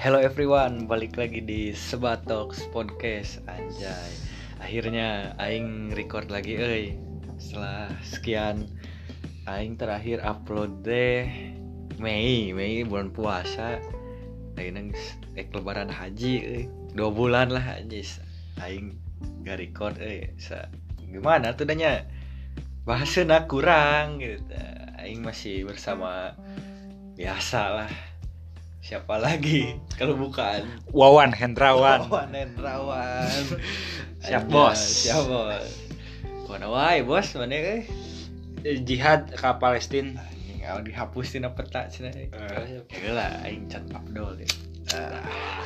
Hello everyone, balik lagi di Sebatox Podcast. Anjay. Akhirnya Aing record lagi euy. Setelah sekian Aing terakhir upload deh Mei, Mei bulan puasa. Aing eh lebaran haji euy. Dua bulan lah anjis Aing gak record euy. Sa Gimana tuh nanya? Bahasanya kurang gitu. Aing masih bersama Biasa lah siapa lagi? Kalau bukan Wawan Hendrawan. Wawan Hendrawan. Siap bos. siap bos. Mana wae bos? Mana ke jihad ke Palestina anjing awal dihapusin apa tak cina uh, eh. ya lah aing cat abdol deh ya. ah.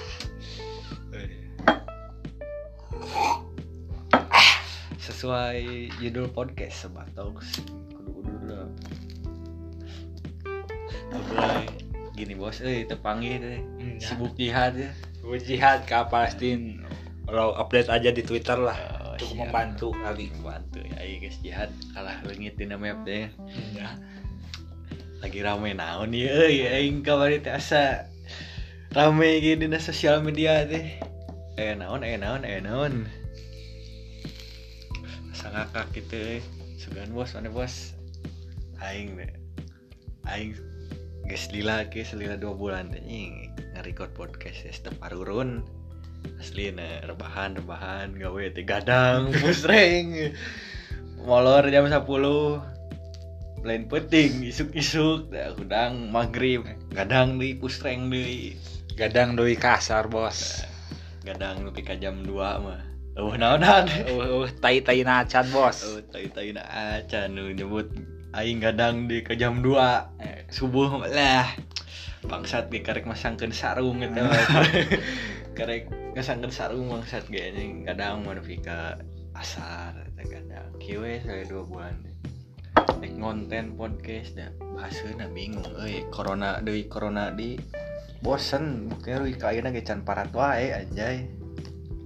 sesuai judul podcast sebatok kudu kudu lah. Mulai gini bos. Eh tepanggil deh. Sibuk jihad ya. Gue jihad ke Palestina lo update aja di Twitter lah. Oh, untuk siap. membantu kali. Membantu ya. Ayo guys jihad kalah lengitin map deh ya. lagi rame naon ya. Euy aing kamari teh asa rame gini di sosial media teh. Eh naon eh naon eh naon. Asa ngakak gitu euy sugan bos mana bos? Aing deh. Aing geus lila ke selila dua bulan. Teh nying nge-record podcast ya setiap parurun asli na rebahan rebahan gawe teh gadang pusreng molor jam 10 lain penting isuk-isuk dah udang maghrib. Gadang di pusreng di. Gadang doi kasar bos. Gadang nepi ka jam 2 mah. Eueuh naonan uh, uh, tai tai nacan bos. Oh tai tai na acan nu nyebut aing gadang di ke jam 2 eh, subuh lah. Bangsat ge karek masangkeun sarung gitu karek ngasangkeun sarung bangsat ge anjing. Gadang mah nepi ka asar eta gadang. Kieu saya dua bulan. Nek ngonten podcast dah. Bahasana bingung euy corona deui corona di bosen. Bukannya ruy ka ayeuna ge can parat wae anjay.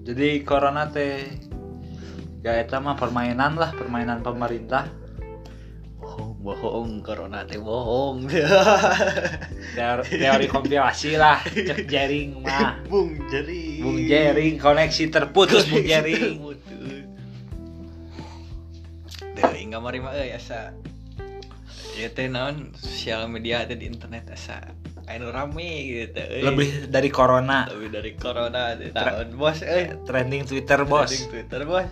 Jadi corona teh ya eta mah permainan lah permainan pemerintah bohong corona teh bohong teori, teori konspirasi lah cek jaring mah bung jering Bung Jering koneksi terputus Bung Putus. Deh, ingat mari mah asa. Ya teh naon sosial media teh di internet asa anu rame gitu euy. lebih dari corona lebih dari corona tahun bos euy. trending Twitter bos Trending Twitter bos.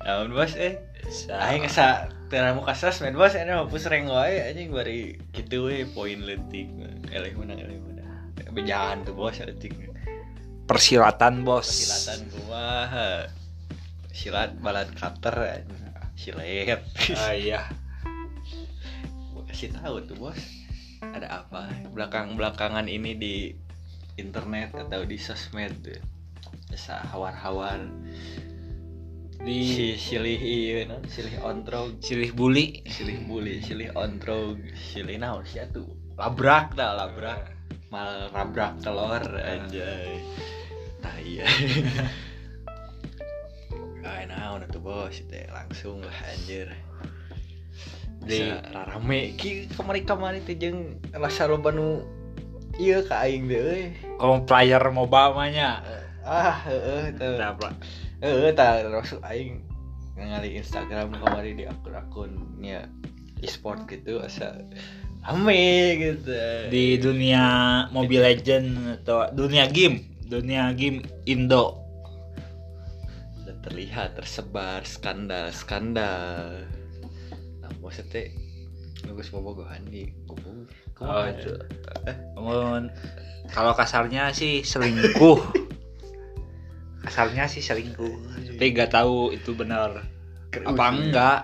Tahun bos eh. Sa- Aing asa teramu ka sosmed bos anu hapus reng wae anjing bari kitu we poin leutik. Eleh menang eleh menang. Bejahan tuh bos leutik. persilatan bos Silatan kumaha. Silat balat cutter anjing. Silet. Ah, iya Gua kasih tahu tuh bos ada apa belakang belakangan ini di internet atau di sosmed bisa hawar-hawar di si silih iya no? silih ontrog. Silih bully silih bully silih ontrog silih naon sih tuh labrak dah labrak. Mal labrak telur anjay. Nah iya. Kayak naon tuh bos? Itu langsung lah anjir. Di- rame. Ki kemari kemari teh jeung rasa loba nu iya ka aing deh kalau player MOBA mahnya ah heeh teu Heeh tah rasul aing ngali Instagram kemari di akun-akunnya e-sport gitu asa rame gitu. Di dunia Mobile Legend atau dunia game dunia game Indo. Terlihat tersebar skandal skandal. Nah maksudnya bagus bobogohan di bobo Oh, itu. Kalau kasarnya sih selingkuh kasarnya sih selingkuh. Tapi nggak tahu itu benar apa enggak.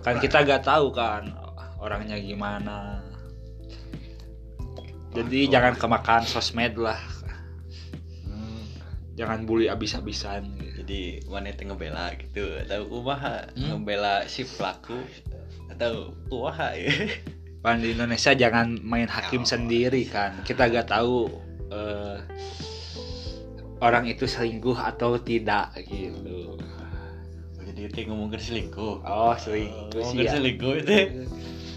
Kan kita nggak tahu kan orangnya gimana. Jadi jangan kemakan sosmed lah. Hmm, jangan bully abis-abisan gitu. jadi mana teh ngebela gitu. Atau kumaha Hmm? ngebela si pelaku. Atau kumaha ya. Kan di Indonesia jangan main hakim Oh. sendiri kan. Kita nggak tahu eh, orang itu selingkuh atau tidak gitu. Jadi teh ngomongin selingkuh. Oh selingkuh ngomongin ya. selingkuh itu.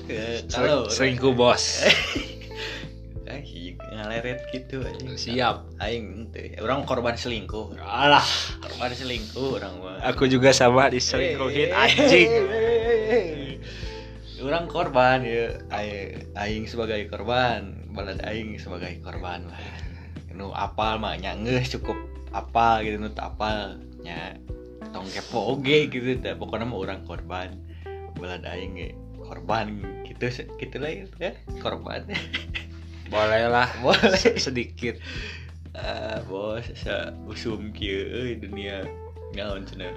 Eh, kalau selingkuh bos. Eh eh si ngaleret gitu anjing siap. Aing orang korban selingkuh. Alah. Korban selingkuh orang mah. Aku juga sama diselingkuhin anjing. orang korban ya. Aing, aing sebagai korban. Balad aing sebagai korban lah nu apal mah nya geus cukup apal gitu nu teu apal nya tong kepo oge gitu teh. Pokoknya mah orang korban. Balad aing ge korban gitu gitu lah ya korban. Boleh lah Boleh. Se- sedikit. Ah bos usum kieu euy dunia naon cenah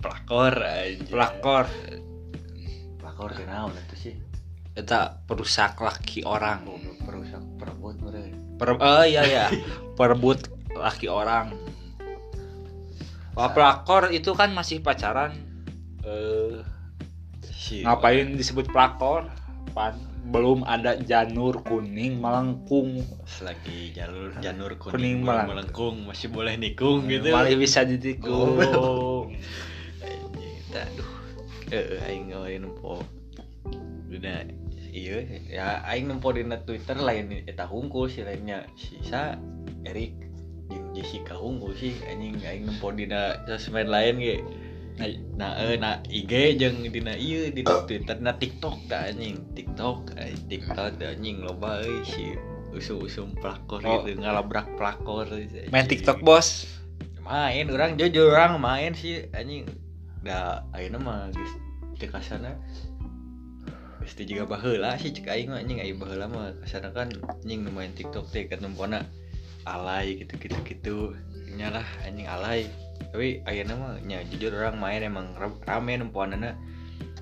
pelakor aja pelakor. Pelakor naon atuh sih? Eta perusak laki orang. Perusak perebut meureun. Per oh iya ya perebut laki orang. Wah, pelakor itu kan masih pacaran. Eh si ngapain disebut pelakor? Pan belum ada janur kuning melengkung. Lagi jalur janur Kuning kuning, melengkung. melengkung masih boleh nikung gitu. Malah bisa ditikung. Tah, aduh. Eh aing ngawain nempo udah iya ya aing nempo di Twitter lain eta hungkul si lainnya. Si sa Erik jeung Jessica hungkul sih anjing aing nempo di sosmed lain ge. Nah eh na IG jeung dina ieu di Twitter na TikTok da anjing. TikTok eh, TikTok da anjing loba euy si usum-usum pelakor Oh. gitu ngalabrak pelakor main TikTok bos? Main orang jujur orang main sih anjing. Da ayeuna mah geus teu kasana geus teu jiga baheula sih cek aing mah anjing aing baheula mah. Kasana kan anjing nu main TikTok teh numpona alay gitu-gitu gitu nyalah anjing alay. Tapi ayeuna mah nya jujur orang main emang ra- rame numpuanana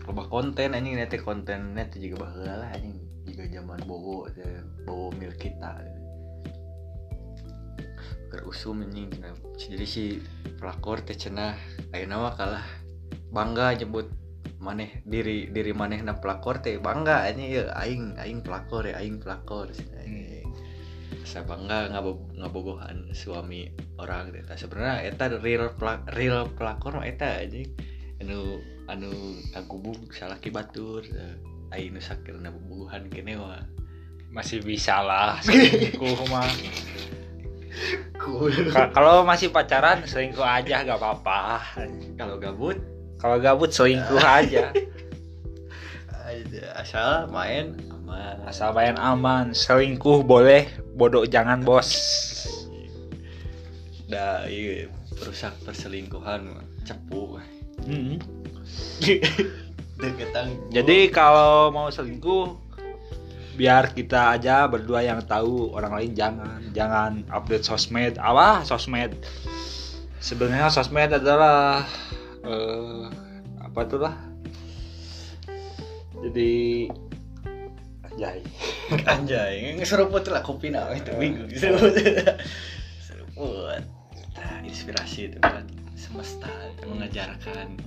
loba konten anjing nanti kontennya teh jiga baheula lah anjing. Jiga zaman bowo teh bowo mil kita. Usum anjing jadi si pelakor teh cenah ayeuna mah kalah bangga nyebut maneh diri diri maneh na pelakor teh bangga anjing ya aing aing pelakor ya aing pelakor. Cenah, anjing. Asa bangga ngabo- ngabogohan suami orang teh. Tah sebenarnya eta real pelak, real pelakor mah eta anjing anu anu agubung salah ki batur teh. aing nu sakirna bobogohan kene mah. Masih bisa lah selingkuh mah. Cool. Kalau masih pacaran selingkuh aja gak apa-apa. Kalau gabut kalau gabut selingkuh aja. Aja asal main aman. Asal main aman selingkuh boleh bodoh jangan bos. Dah iya perusak perselingkuhan cepu. Mm-mm. deketan jadi kalau mau selingkuh biar kita aja berdua yang tahu orang lain jangan. Jangan update sosmed. Apa? Sosmed. Sebenarnya sosmed adalah eh, apa tuh lah jadi anjay. Anjay seruput lah kopi nah itu bingung. Seruput. Seruput. Nah, inspirasi itu kan semesta itu mengajarkan.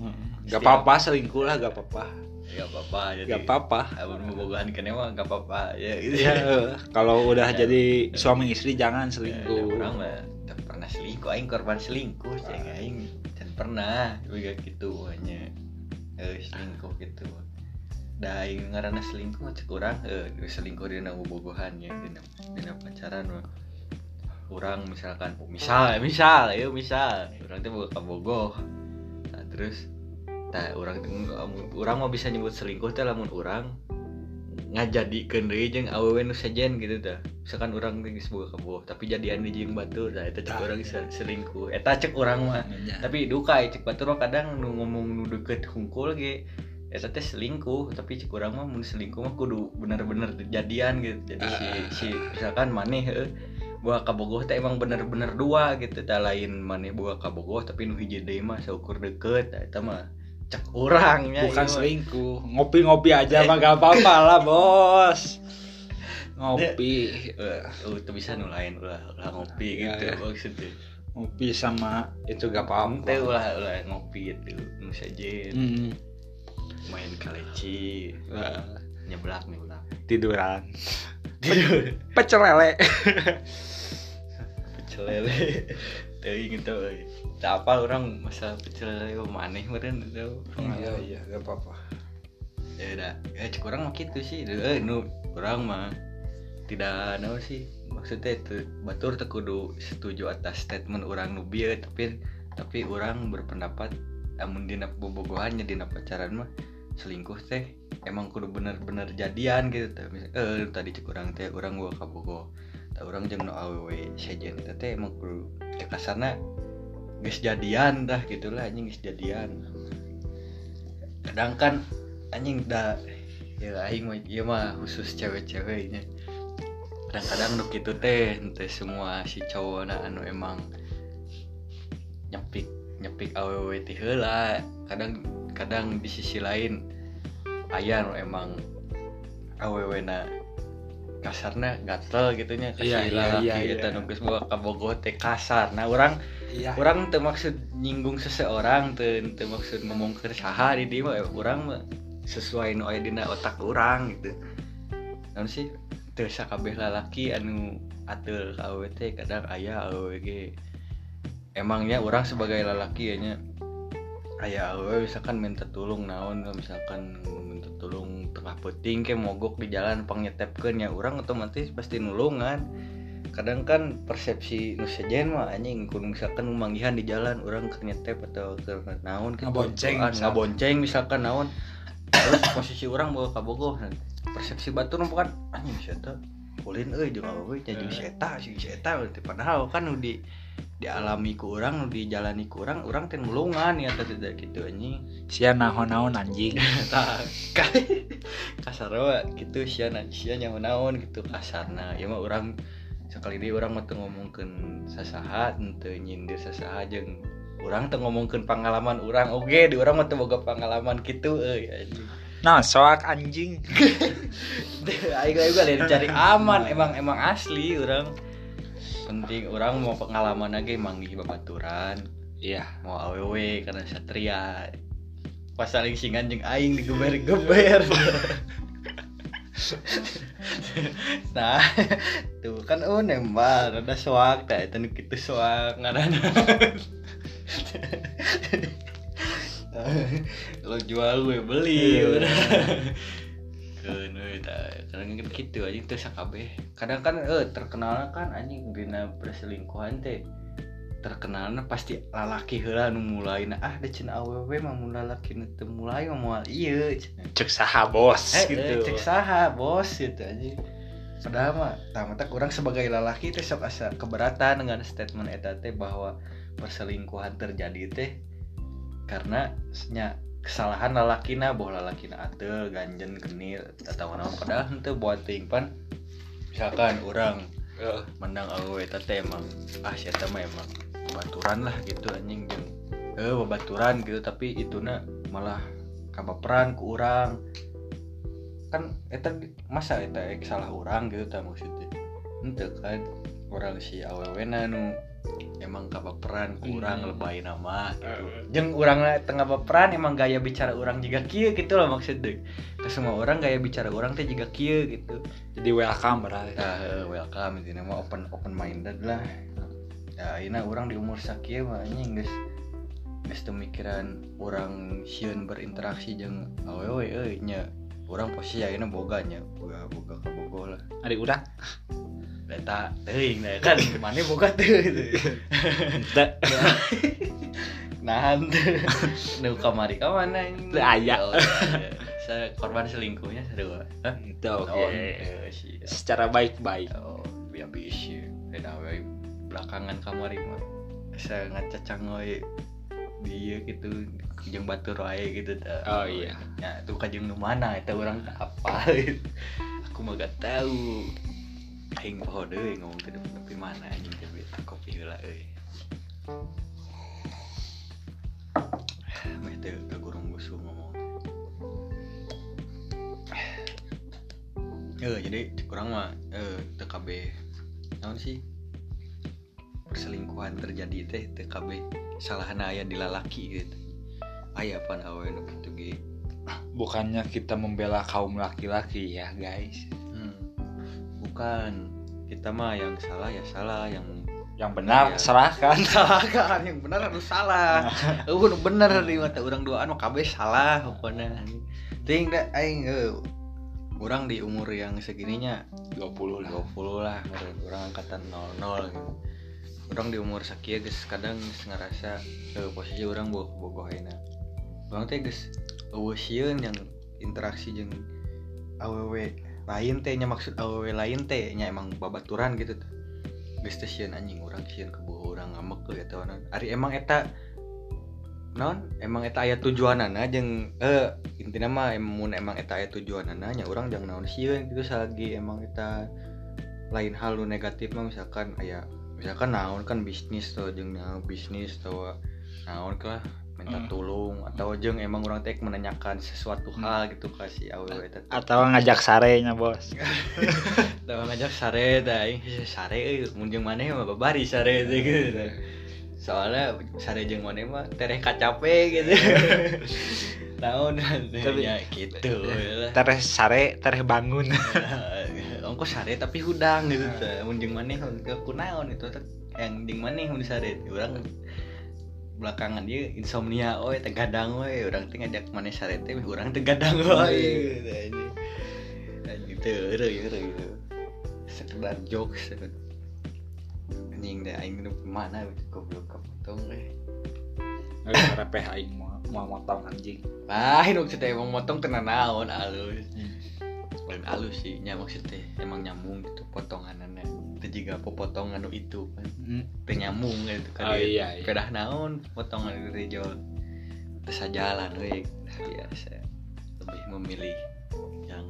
Gak apa-apa selingkuh lah gak apa-apa. Gak apa-apa jadi gak apa-apa. abang bobogohan kene mah gak apa-apa ya. Gitu ya kalau udah Ya. jadi suami istri jangan selingkuh. Orang mah tak pernah selingkuh aing korban selingkuh cek aing. dan pernah juga gitu hanya eh selingkuh gitu. Da aing ngaranna selingkuh mah cek urang eh selingkuh dina bobogohan ya dina dina pacaran mah orang misalkan misal misal ya misal. Orang teh boga bogoh nah, terus nah orang orang mau bisa nyebut selingkuh teh lamun orang ngajadikeun deui jeung awewe nu sejen gitu tah misalkan orang geus boga kabogoh tapi jadian di jeung batur nah eta cek orang se- selingkuh. Eta cek orang mah. Tapi duka ya cek batur kadang nu ngomong nu deket hungkul ge eta teh selingkuh. Tapi cek urang mah mun selingkuh mah kudu bener-bener jadian gitu. Jadi si si misalkan maneh heuh buah kabogoh teh emang bener-bener dua gitu. Tah lain maneh buah kabogoh tapi nu hiji deui mah saukur deket eta mah cek urangnya bukan mah. selingkuh. Ngopi-ngopi aja mah gak apa-apa lah bos. Ngopi. Eh, oh itu bisa nu lain ulah ulah ngopi Ya, gitu ya. maksudnya. Ngopi sama itu gak teh apa-apa ulah ulah ngopi itu nu sajen Hmm, main kaleci eh, nyeblak nyeblak. Tiduran. Tidur. Pecel lele pecel lele teuing gitu euy tak apa orang masa pecel lele kok maneh meureun itu. Iya iya gak apa-apa. Ya udah. Ya cek orang mah gitu sih. Eh nu orang mah tidak naon sih. Maksudnya itu batur teu kudu setuju atas statement orang nu bieu tapi tapi orang berpendapat amun dina bobogohannya dina pacaran mah selingkuh teh emang kudu bener-bener jadian gitu teh. Eh tadi cek orang teh orang gua kabogo tak orang jeung no awewe sejen teh emang kudu teh kasarna geus jadian dah gitulah anjing geus jadian kadang kan anjing dah ya aing mah ieu mah khusus cewek-ceweknya. Kadang-kadang nu kitu teh teh semua si cowok anu emang nyepik nyepik awewe ti kadang kadang di sisi lain aya nu emang awewe na kasarna gatel gitunya kasih Iya, iya, lalaki iya, iya. geus bawa kabogoh teh kasar. Nah orang iya. orang teu maksud nyinggung seseorang teu teu maksud ngomong ke saha di dieu mah urang mah sesuai nu dina otak urang gitu. Naon sih? Teu sakabeh lalaki anu awewe teh kadang aya awewe ge. Emangnya orang sebagai lalaki ya nya aya awewe misalkan minta tulung naon misalkan minta tulung tengah peting ke mogok di jalan pangngetepkeun ya orang otomatis pasti nulungan. Kadang kan persepsi nu sejen mah anjing kudu misalkan nu manggihan di jalan orang keur nyetep atau keur naon gitu Ngabonceng, Ah, misal. ngabonceng misalkan naon. Terus posisi orang bawa kabogoh persepsi batur mah kan anjing si ulin euy jeung awewe nya jeung si eta si eta padahal kan nu di dialami ku urang nu dijalani ku urang urang teh nulungan ya teh tidak gitu anjing. Sia naon-naon anjing. Tah, kali kasar wa gitu sia na sia nyaho naon gitu kasarna. Ya mah urang sekali dia orang mah teu ngomongkeun sasaha teu nyindir sasaha jeung urang teu ngomongkeun pengalaman urang. Oge di urang mah teu boga pengalaman kitu euy anjing nah soak anjing. Aing juga lain cari aman. Emang emang asli orang penting orang mau pengalaman lagi manggih babaturan. Iya mau awewe karena satria. Pas saling singan jeung aing digeber-geber. Nah tuh kan oh nembal ada soak tah itu nu kitu soak ngaranna lo jual gue beli. Iya. udah kadang kan kitu anjing teh sakabeh kadang kan eh terkenal kan anjing dina perselingkuhan teh. Terkenalnya pasti lalaki heula nu mulai ah da cenah awewe mah mun lalaki nu mulai mah ieu cenah. Cek saha bos Eh, gitu. eh, cek saha bos gitu aja. Padahal mah tah mata kurang sebagai lelaki teh sok asa keberatan dengan statement eta teh bahwa perselingkuhan terjadi teh karena nya kesalahan lalakina bahwa lalakina atel ganjen genil atau naon. Padahal henteu buat ting pan misalkan orang Eh, menang awewe eta teh emang ah si eta mah emang baturan lah gitu anjing jeung eh babaturan gitu tapi ituna malah kabaperan ku urang. Kan eta masa eta ek salah urang gitu tak maksudnya? Ente kan orang si awewe na nu emang kabaperan ku urang Hmm. lebay nama gitu. Eh. jeung urang tengah baperan emang gaya bicara orang juga kieu gitu loh maksudnya ke semua orang gaya bicara orang teh juga kieu gitu jadi welcome berarti eh, welcome itu nama open open minded lah. Ya, ini orang di umur sakieu mah anjing geus geus teu mikiran orang sieun berinteraksi jeung awewe euy nya. Urang posisi ayeuna boga nya, boga boga kabogoh lah. adik urang Eta teuing nah kan mana boga teu gitu. ente Nahan teu. Nu kamari ka mana anjing? Teu aya. Oh. Saya korban selingkuhnya. Hah? ente Oh, oke secara baik-baik Oh, ya bisa. Beda belakangan kamari mah. Saya ngacacang we dia gitu jeung batur wae gitu dah. Oh, iya. Ya, itu kajeng nu mana eta urang teu apa. Aku mah gak tahu. Aing poho deui ngomong ke tapi mana anjing beli kopi heula euy. Meh teu kagurung gusu ngomong. Eh, jadi kurang mah eh TKB naon sih perselingkuhan terjadi teh TKB salahna aya di lalaki gitu aya pan awe ge bukannya kita membela kaum laki-laki ya guys. Bukan. Kita mah yang salah ya salah. Yang yang benar Iya. serahkan. Salah kan yang benar harus salah. Uh nu bener di mata orang duaan mah kabeh salah pokoknya. Ting da aing eh, orang di umur yang segininya 20 lah. 20 lah orang angkatan 00 gitu. orang di umur sakieu geus kadang ngerasa eh, posisi orang boh bogoh ayeuna orang teh eueuh sieun yang interaksi jeung awewe lain teh nya maksud awewe lain teh nya emang babaturan gitu tuh. Sieun anjing urang sieun keueuh urang ngamek ke eta naon ari emang eta non emang eta aya tujuanana jeung eh intina mah emang emang eta aya tujuanana nya urang jangan naon sieun gitu salagi emang eta. Lain hal nu negatif mah misalkan aya misalkan naon kan bisnis tuh jeung naon bisnis atau naon lah minta Hmm. tulung atau jeung emang orang teh menanyakan sesuatu Hmm. hal gitu kasih awewe teh. atau ngajak sarenya bos Tau ngajak sare dah, ing sare euy mun jeung maneh mah babari sare teh gitu. Soalnya sare jeung maneh mah tereh kacape gitu. Naon Tapi- ya gitu tereh sare tereh bangun Ongko sare tapi hudang gitu teh. Mun jeung maneh ke kunaon itu teh yang jeung maneh mun sare urang belakangan. Dia insomnia oi teh gadang we urang teh ngajak maneh sare teh urang teh gadang we gitu heureuy heureuy gitu. Sekedar jokes anjing deh aing nu mana goblok kapotong we. repeh aing mau mau motong anjing. Lain maksudnya emang motong kena naon alus. Lain alus sih, nya maksudnya. Emang nyambung gitu potonganana. Juga pepotongan nu itu kan. Teu nyambung gitu kan. Oh, iya, iya. Kedah naon potongan dari jol. Terus jalan we biasa. Lebih memilih yang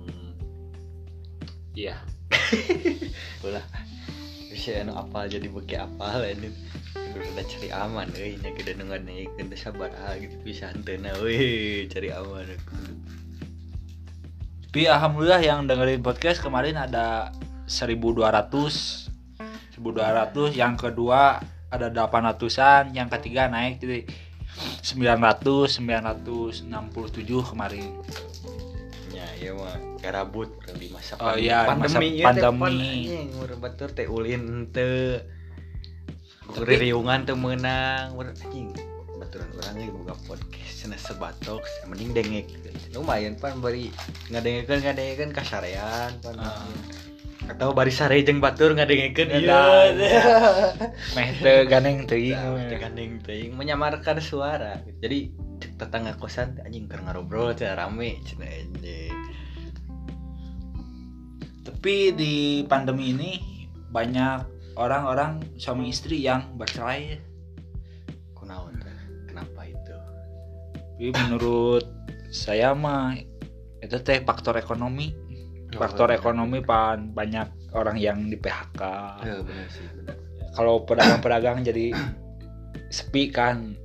iya ulah bisa anu apal jadi beki apal ini udah cari aman euy nya gede nu nganeikeun teh sabar ah gitu bisa henteu euy cari aman tapi alhamdulillah yang dengerin podcast kemarin ada 1200 1200 yang kedua ada 800an yang ketiga naik jadi 900 967 kemarin Ya, iya mah garabut di masa Oh, pandemi. iya, masa pandemi, teh pandemi. meureun batur teh ulin teu ririungan teu meunang meureun anjing baturan urang ge boga podcast cenah sebatok mending dengek lumayan pan bari ngadengekeun ngadengekeun kasarean pan Ah. Atau bari sare jeung batur ngadengekeun Edan. iya. Meh teu ganeng teuing Teu gandeng teuing menyamarkan suara. Jadi cek tetangga kosan anjing keur ngarobrol teh rame cenah anjing. Tapi di pandemi ini banyak orang-orang suami istri yang bercerai. Kunaon kenapa itu? Tapi menurut saya mah itu teh faktor ekonomi faktor ekonomi pan banyak orang yang di PHK ya benar sih benar. Kalau pedagang-pedagang jadi sepi kan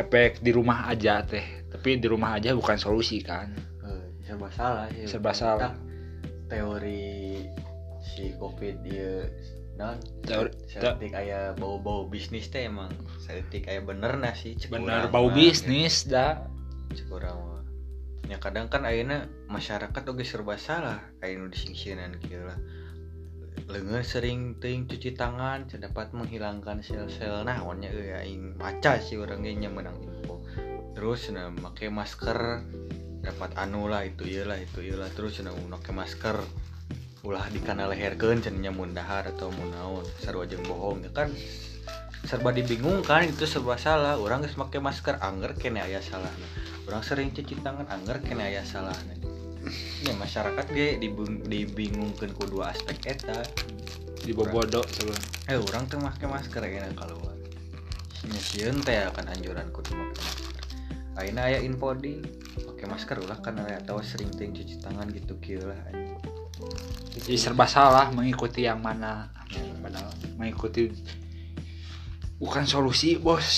efek di rumah aja teh. Tapi di rumah aja bukan solusi kan. Eh, serba salah ya Serba salah. Teori si covid dia non Teori- seetik aya bau-bau bisnis teh emang. Seetik aya bener nah sih bener bau bisnis dah. Gitu. Ya kadang kan ayeuna masyarakat oge serba salah. Disingsieunan kieu lah. Leungeun sering teuing cuci tangan dapat menghilangkan sel-sel naonnya euy aing maca sih urang ge nya meunang info. Terus nah make masker dapat anu lah itu ieu lah itu ieu lah. Terus nah make masker ulah dikana leherkeun cenanya mun dahar atau mun naon. Sarua jeung bohong ya kan? Serba dibingungkan itu serba salah. Orang geus make masker anger kene aya salahna orang sering cuci tangan anger kene aya salahna ya masyarakat ge dibingungkeun ku dua aspek eta. Di bobodo eh orang tuh make masker enak keluar nya sieun teh akan anjuran kudu make masker. Ayeuna aya info di pakai masker ulah kan aya tahu sering teuing cuci tangan gitu kieu lah jadi serba salah mengikuti yang mana padahal mengikuti. Bukan solusi bos.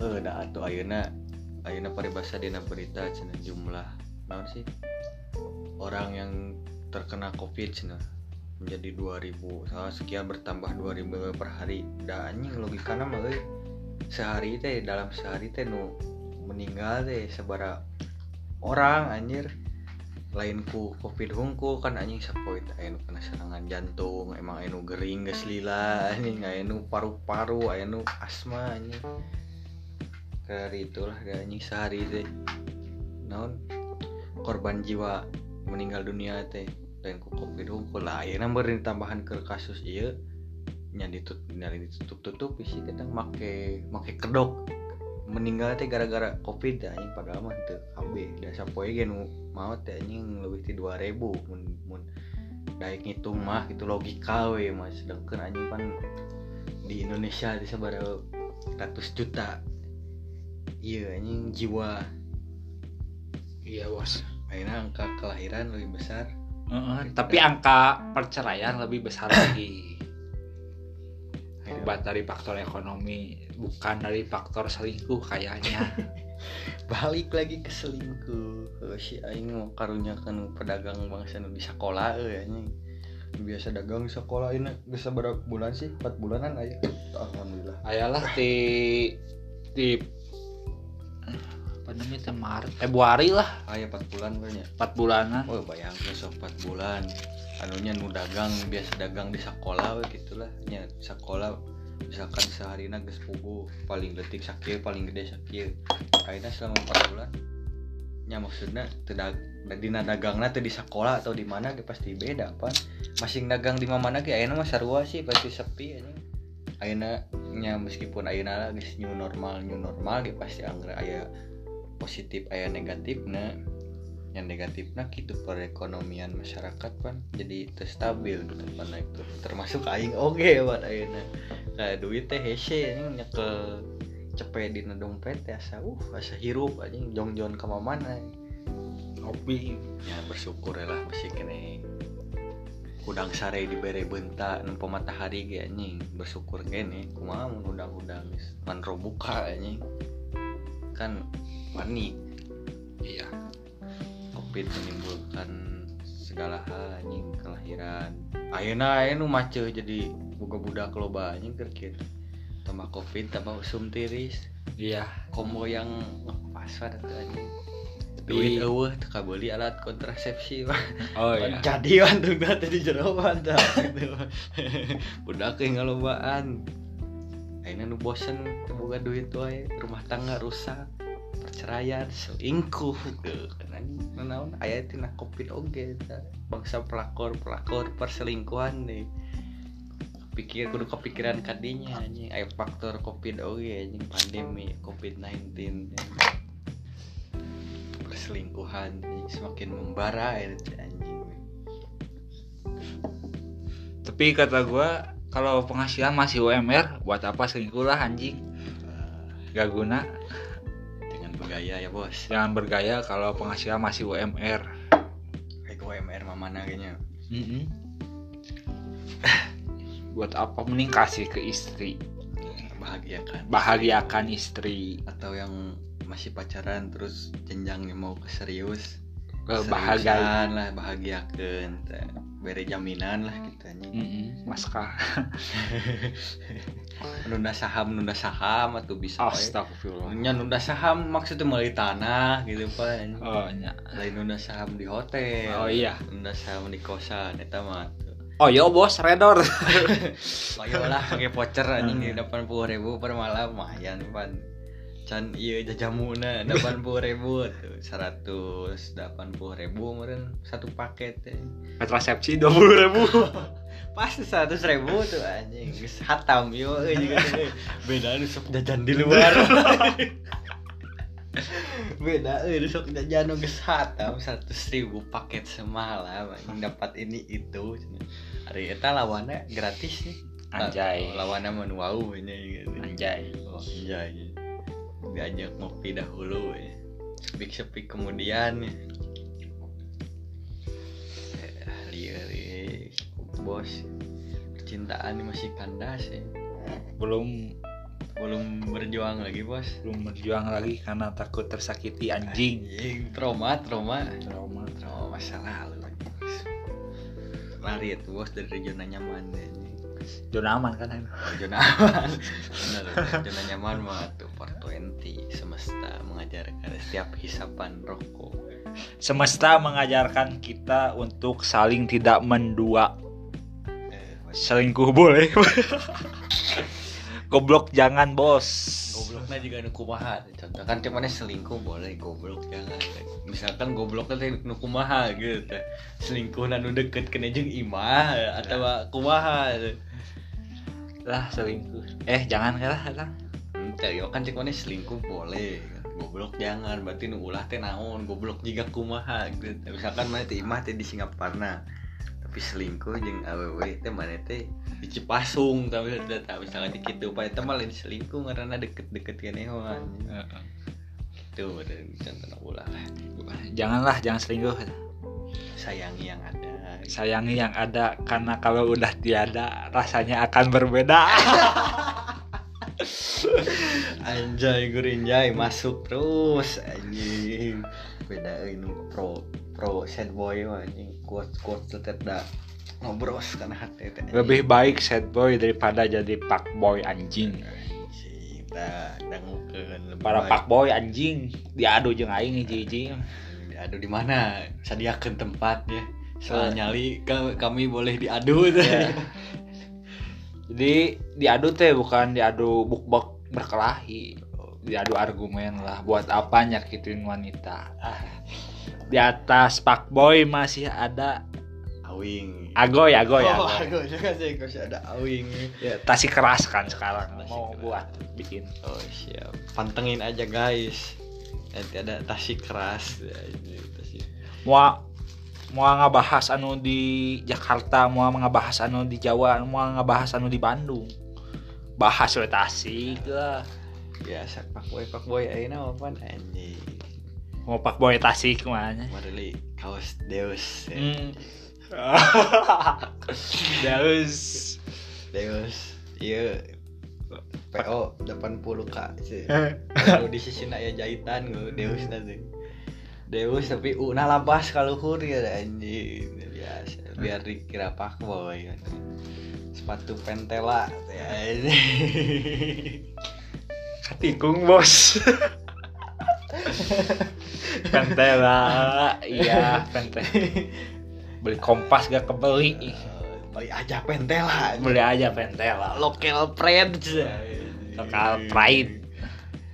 Eh, da atuh ayeuna ayeuna paribasa dina berita cenah jumlah naon sih? Orang yang terkena covid cenah menjadi 2000 salah sekian bertambah 2000 per hari. Da anjing logikana mah euy sehari teh dalam sehari teh nu meninggal teh sabara orang anjir. Lain ku covid hungku kan anjing sapoe teh aya nu kena serangan jantung emang aya nu gering geus lila anjing. Aya nu paru-paru aya nu asma anjing dari itulah anjing sehari teh. Naon? Korban jiwa meninggal dunia teh. Dan covid unggul lah. Ayeuna beureun tambahan ke kasus ieu nya ditut nyari ditutup-tutup isi kita make make kedok. Meninggal teh gara-gara covid dah anjing padahal mah teu KB da sapoe ge maot teh anjing leuwih ti 2000 mun mun daek ngitung mah itu logika we mas sedangkan anjing pan di Indonesia di sabaraha ratus juta iya anjing jiwa. Iya bos. Akhirnya angka kelahiran lebih besar. Heeh, tapi angka perceraian lebih besar lagi. Akibat dari faktor ekonomi bukan dari faktor selingkuh kayaknya. Balik lagi ke selingkuh. Heuh, si aing mau karunya kan pedagang bangsa nu di sekolah anjing. Biasa dagang sekolah ini bisa berapa bulan sih? 4 bulanan aja alhamdulillah. Ayalah di di apa namanya teh Maret. Februari lah. Aya 4 bulan banyak 4 bulanan. Oh bayangkan sok 4 bulan. Anunya nu dagang biasa dagang di sekolah we gitulah. Nya sekolah misalkan sehari geus pugu paling detik sakit paling gede sakit akhirnya selama 4 bulan. Nya maksudnya tidak dina dagangna teu di sekolah atau di mana ge pasti beda pan. Masing dagang di mana ge ayeuna mah sarua sih pasti sepi anjing. Ayeuna nya meskipun ayeuna geus new normal new normal ge pasti anggar aya positif aya negatifna. Yang negatifnya gitu perekonomian masyarakat kan jadi teu stabil gitu pan. Itu termasuk aing oge buat ayeuna. Nah duit teh hese anjing nyekel cepet di dompet teh asa uh asa hirup anjing. Jong-jong ka mana ngopi ya bersyukur ya lah masih kene udang sare dibere bentak nempo matahari ge anjing. Bersyukur kene kumaha mun udang-udang manro buka anjing. Kan panik iya. Covid menimbulkan segala hal anjing kelahiran. Ayeuna aya nu maceu jadi boga budak loba anjing keur kieu tambah covid tambah usum tiris. Iya. Combo yang ngepas pada anjing duit eueuh teu kabeli alat kontrasepsi Pak. oh iya. jadi untuk teh di jero mantap budak ge ngalobaan. Ayeuna nu bosen boga duit wae rumah tangga rusak perceraian selingkuh gitu kan naon aya tina covid oge bangsa pelakor pelakor perselingkuhan deh. Pikir kudu kepikiran kadinya anjing. Aya faktor covid oge anjing pandemi covid 19 perselingkuhan semakin membara ya anjing. Tapi kata gua kalau penghasilan masih UMR buat apa selingkuh lah anjing? Gak guna. Dengan bergaya ya bos. Jangan bergaya kalau penghasilan masih UMR kayak UMR mana kayaknya? Buat apa mending kasih ke istri? Bahagiakan. Bahagiakan istri. Atau yang masih pacaran terus jenjangnya mau ke serius bahagia. lah bahagiakan teh. beri jaminan lah gitu anjing. Mm-mm, maskah nunda saham nunda saham atau bisa astagfirullah. Nya nunda saham maksudnya meuli tanah gitu pak oh nya. Lain nunda saham di hotel. Oh, iya. nunda saham di kosan eta mah oh yo bos redor. Pakai lah pakai voucher anjing di delapan puluh ribu per malam lumayan pan can iya jajamuna delapan puluh ribu tuh seratus delapan puluh ribu meren satu paket teh kontrasepsi dua puluh ribu. Pasti seratus ribu tuh anjing. Geus hatam yo tuh. beda nu sok jajan di luar. Beda nu sok jajan geus hatam seratus ribu paket semalam anjing dapat ini itu. Hari eta lawannya gratis nih. Anjay. lawannya menu wow ini gitu. Anjay. Oh anjay diajak ngopi dahulu ya. Sepik-sepik kemudian ya. Bos. Percintaan masih kandas ya. Belum. Belum berjuang lagi bos. Belum berjuang lagi karena takut tersakiti anjing. Anjing, trauma trauma. Trauma trauma. Masa lalu bos. lari itu bos dari zona nyaman ya zona aman kan zona aman. Benar zona nyaman mah tuh 420 semesta mengajarkan setiap hisapan rokok. Semesta mengajarkan kita untuk saling tidak mendua. Eh, selingkuh boleh. Goblok jangan bos gobloknya juga nu kumaha contoh kan cuman selingkuh boleh goblok jangan misalkan gobloknya teh nu kumaha gitu. Teh. selingkuh nu deket kena jeung imah atau kumaha lah selingkuh. Eh jangan lah lah Entah, ya kan cuman selingkuh boleh. Goblok jangan berarti nu ulah teh naon goblok juga kumaha gitu. Misalkan mana teh imah teh di Singaparna. tapi selingkuh jeung awewe teh mana teh. Di Cipasung tapi tak misalnya di kitu. Pa eta mah lain selingkuh karena deket-deket kenehoan itu dan contohnya ulah. Janganlah jangan selingkuh. Sayangi yang ada. Sayangi yang ada karena kalau udah tiada rasanya akan berbeda. Anjay gurinjay masuk terus anjing. Beda ini pro pro sad boy anjing. Quote quote tetep dah ngobros kan hati teh lebih baik sad boy daripada jadi pak boy anjing. Dah dangukeun para pak boy anjing. Diadu jeung aing hiji-hiji diadu di mana? Sediakan tempat ya. Setelah nyali ka- kami boleh diadu. Ya. jadi diadu teh bukan diadu bukbak berkelahi. Diadu argumen lah buat apa nyakitin wanita. Ah. Di atas pak boy masih ada awing. Agoy agoy oh, agoy. Juga sih kasih ada awing. Ya, tasik keras kan sekarang Tasik mau keras. buat bikin. Oh siap. Pantengin aja guys. Nanti ada tasik keras. Ya, ini tasik mau mau ngebahas anu di Jakarta mau ngebahas anu di Jawa mau ngebahas anu di Bandung. Bahas we tasik lah. Biasa pak boy pak boy ayeuna apa anjing mau pak boy tasik mana Marili kaos Deus ya. Hmm. Daus Deus iya. PO 80k sih. Kalau di sisi ya jahitan gue Deus nanti Deus tapi una labas kalau hur ya anjing. Biasa. Biar dikira pak boy kan. sepatu pentela ya anjing. Katikung bos Pentela Iya pentela Beli kompas gak kebeli. Beli aja pentela Beli aja pentela lokal friends Lokal pride.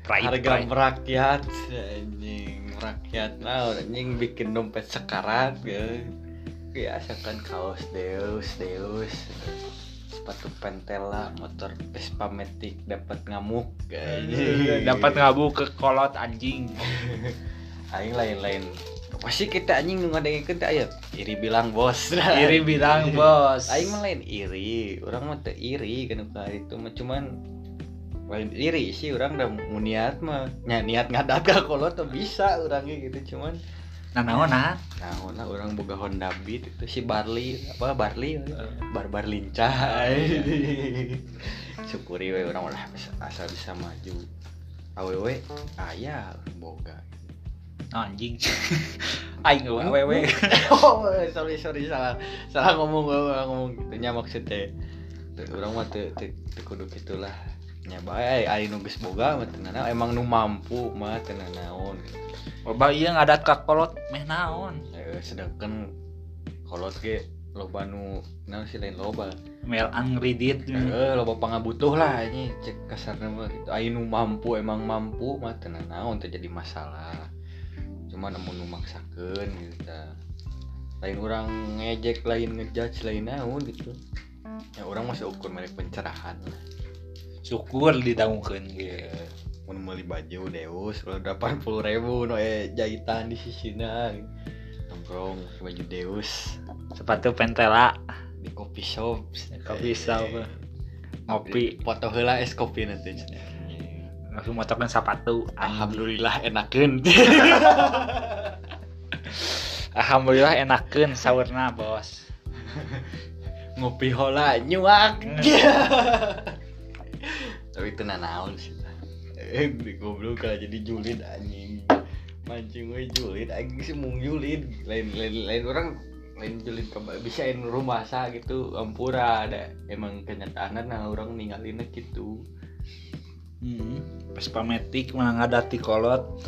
Pride, harga pride. merakyat anjing. Merakyat nah anjing. Bikin dompet sekarat ya biasakan kaos Deus Deus sepatu pentela motor Vespa Matic dapat ngamuk anjing. Dapat ngabu ke kolot anjing. Aing lain-lain. Pasti kita anjing nu ngadengkeun teh aya iri bilang bos. Iri bilang bos. Aing mah lain iri. Orang mah teu iri kan ka itu mah cuman lain iri sih orang udah mau niat mah nya niat ngadat ka kolot tuh bisa orangnya gitu cuman Nah naonan nah ona orang boga Honda Beat itu si Barli apa Barli? Barbar lincah. Syukuri we orang ulah asal bisa maju. Awewe aya boga. Anjing. Aing gak wewe oh sorry sorry salah salah ngomong salah ngomong gitu. Nya maksudnya orang mah teu kudu gitulah nya bae ai nu geus boga mah teu naon. emang nu mampu mah teu naon. Loba iya ngadat ka kolot meh naon. Eh, sedangkan kolot ge loba nu naon sih lain loba? Mel angridit. Eh loba pangabutuh lah ini cek kasarna mah gitu. Ai nu mampu emang mampu mah teu naon teu jadi masalah. Cuma namun nu maksakeun gitu lain orang ngejek lain ngejudge lain naon gitu. Ya orang masih ukur merek pencerahan lah Syukur didangukeun ya mau beli baju Deus kalau delapan puluh ribu no eh jahitan di sisina. Nongkrong baju Deus. Sepatu pentela. Di kopi shop. Kopi shop. Eh, Ngopi. Foto heula es kopi nanti Langsung motokan sepatu Alhamdulillah enakeun. Alhamdulillah enakeun saurna bos. Ngopi hola nyuak tapi itu naon sih eh di goblok kalau jadi julid anjing. Mancing we julid anjing sih mung julid. Lain lain lain orang lain julid bisa in rumah sa gitu ampura ada emang kenyataannya nah orang ninggalin gitu. Hmm. Vespa Matic mana ngadati kolot.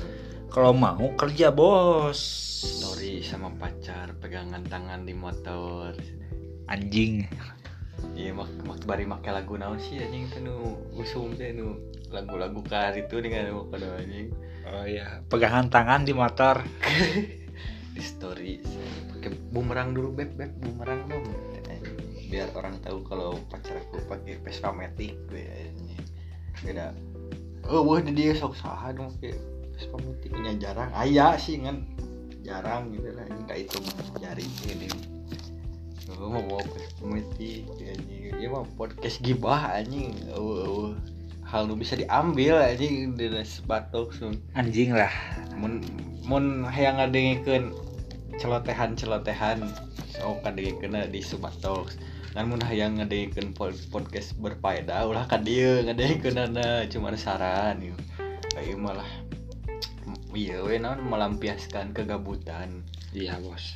Kalau mau kerja bos. Story sama pacar pegangan tangan di motor. Anjing iya mak mak bari make lagu naon sih anjing teh nu usum teh nu lagu-lagu kar itu dengan mau pada anjing? Oh iya pegangan tangan di motor. Di story. Pakai bumerang dulu beb beb bumerang dong. Biar orang tahu kalau pacar aku pakai Vespa Matic kayaknya beda. Oh wah dia sok saha dong pakai Vespa Matic nya jarang ayah sih kan jarang gitu lah ini kayak itu jari ini Oh, mau bawa Vespa Matic kayaknya ya mah podcast gibah anjing. Oh, oh. hal nu bisa diambil anjing dari sebatok sun. Anjing lah. Mun mun hayang ngadengikeun celotehan celotehan oh kadengikeun di Subatok kan mun hayang ngadengikeun pod- podcast berfaedah ulah ka dieu ngadengikeunana cuma saran yuk kayak malah iya we naon melampiaskan kegabutan iya bos.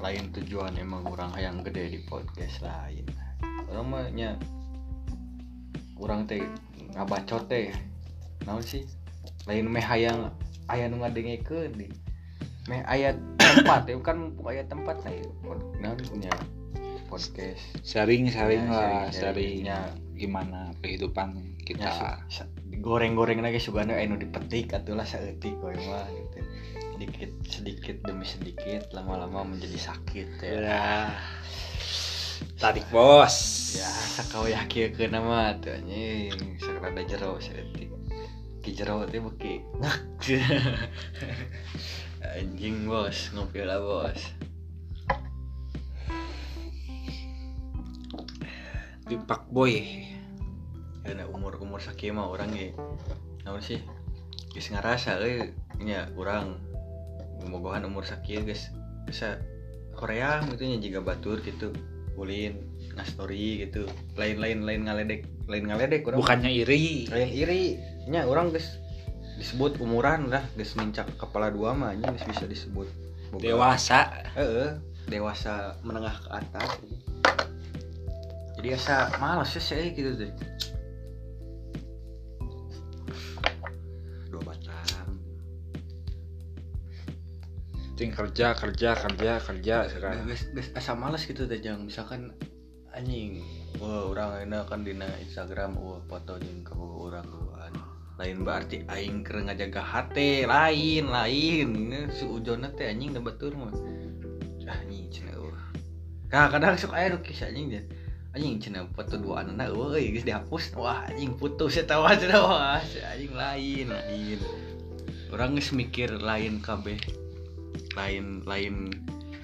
Lain tujuan emang orang hayang gede di podcast lain. Orang mah nya orang teh ngabacot teh. Naon sih? Lain meh hayang aya nu ngadengikeun di meh aya tempat ya kan mumpung aya tempat nah ya pod- naon nya podcast? Sharing sharing Ya, lah sharingnya gimana kehidupan nya kita. goreng-goreng lagi sugana anu dipetik atulah saeutik we mah sedikit sedikit demi sedikit lama-lama menjadi sakit ya. Ya. Tarik bos. Ya sakau yakin ke nama tuh anjing. Sakrada jero seetik ki jero teh beki ngak. Anjing bos. Ngopi lah bos. Pipak boy. Karena umur umur sakieu mah orang ge. Naon sih? Geus ngarasa euy nya urang bobogohan umur sakieu geus bisa Korea nya juga batur gitu ulin ngastori gitu. Lain lain lain ngaledek. Lain ngaledek urang bukannya iri. Lain iri nya orang guys. Disebut umuran lah guys. Mincak kepala dua mah geus bisa disebut. Dewasa. Heeh, dewasa menengah ke atas. Gitu. jadi asa males ya sih gitu deh ting kerja kerja kerja kerja sekarang. Guys guys asa males gitu deh jangan misalkan anjing wah orang enak kan dina Instagram wah foto jeung ke orang duaan lain berarti aing keur ngajaga hate lain lain. Si ujona teh anjing da batur mah. Ah anjing cenah eueuh Nah, kadang sok nu kisah anjing dia. Anjing cenah foto dua anak euy geus dihapus. Wah anjing putus eta wah cenah wah anjing lain lain. Orang geus mikir lain kabeh lain lain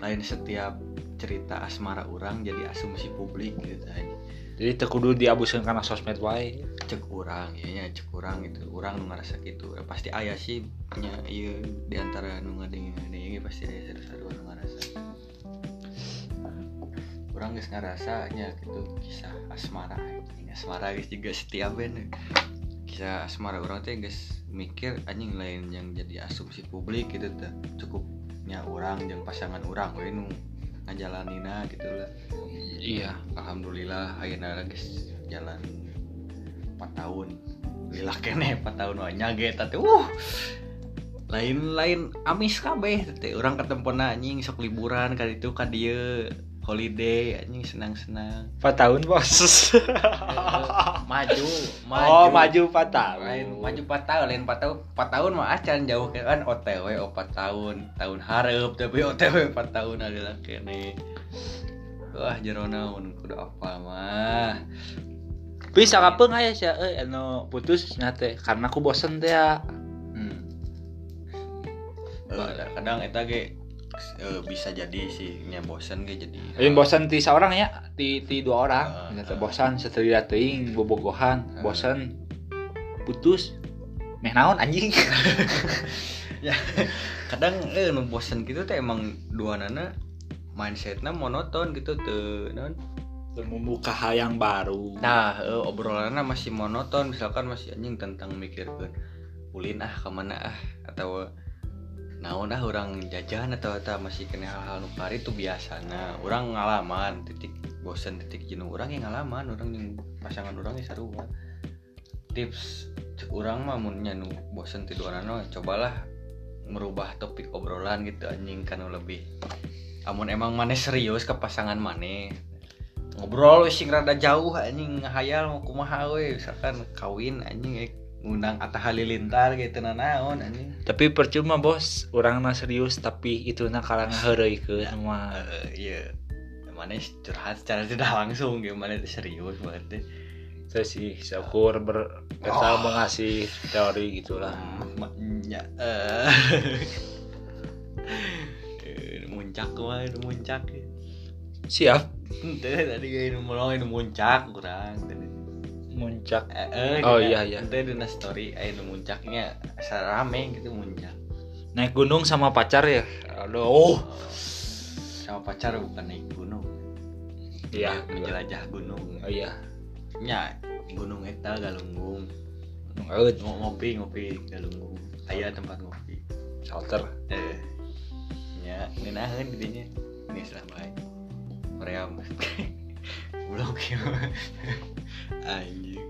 lain setiap cerita asmara orang jadi asumsi publik gitu anjing jadi tekudu diabuskan karena sosmed wae. Cek orang ya nya cek orang itu orang nu ngerasa gitu. Ya, pasti aya sih nya ieu di antara nu ngadengin ngadengin pasti aya satu-satu nu ngerasa. Orang geus ngerasa nya gitu kisah asmara anjing. Asmara geus juga setiap ben. Kisah asmara orang teh geus mikir anjing lain yang jadi asumsi publik gitu teh. Cukup nya orang jeung pasangan orang we nu ngajalanina gitu lah iya Alhamdulillah ayeuna geus jalan 4 tahun. Lila kene 4 tahun wae nyage teh uh. Lain-lain amis kabeh teh urang ketempona anjing sok liburan ka ditu ka dieu holiday anjing senang-senang. 4 tahun bos maju, maju. oh maju 4 tahun Lain maju 4 tahun, lain 4 tahun. 4 tahun mah acan jauh kan OTW 4 tahun. Tahun hareup tapi OTW 4 tahun adalah kene. Wah jerona mun kudu apa mah. bisa kapan aya sih eh anu putus nya teh karena aku bosen teh ya Hmm. Eh, kadang eta ge eh, bisa jadi sih nya bosan ge jadi Lain bosan ti seorang ya ti ti dua orang teh heeh. bosan setelah teuing bobogohan Heeh. bosan putus meh naon anjing kadang eh nu bosan gitu teh emang dua nana mindsetnya monoton gitu tuh non membuka hal yang baru nah eh, obrolannya masih monoton misalkan masih anjing tentang mikirkan ulin ah ke mana ah atau naon ah orang jajan atau atau masih kena hal-hal nukari itu biasa nah orang ngalaman titik bosan titik jenuh. Orang yang ngalaman orang yang pasangan orang yang sarua. Tips orang mah mun nya nu bosan tidur no cobalah merubah topik obrolan gitu anjing kan lebih. Amun emang mana serius ke pasangan mana ngobrol sing rada jauh anjing ngahayal mau kumaha we misalkan kawin anjing eh, ngundang Atta Halilintar gitu na naon anjing. Tapi percuma bos orang na serius tapi itu na kalang heureuy ke sama Eh, iya. Mana curhat secara tidak langsung gimana itu serius banget deh. Saya sih syukur ber kita Oh. mengasih teori gitulah maknya eh. Eh, muncak itu muncak siap. Ente tadi kayak mulai muncak kurang tadi. Muncak Eh, eh, Oh, iya, iya. Ente dina story eh nu muncaknya rame gitu muncak. naik gunung sama pacar ya aduh oh Sama pacar bukan naik gunung. Iya. menjelajah gunung. oh iya Nya gunung eta galunggung. Eut, Mau ngopi ngopi galunggung. Aya tempat ngopi. shelter Eh. Nya ngenaheun didinya. Ini salah bae. Korea mas. Blok ya. Anjing.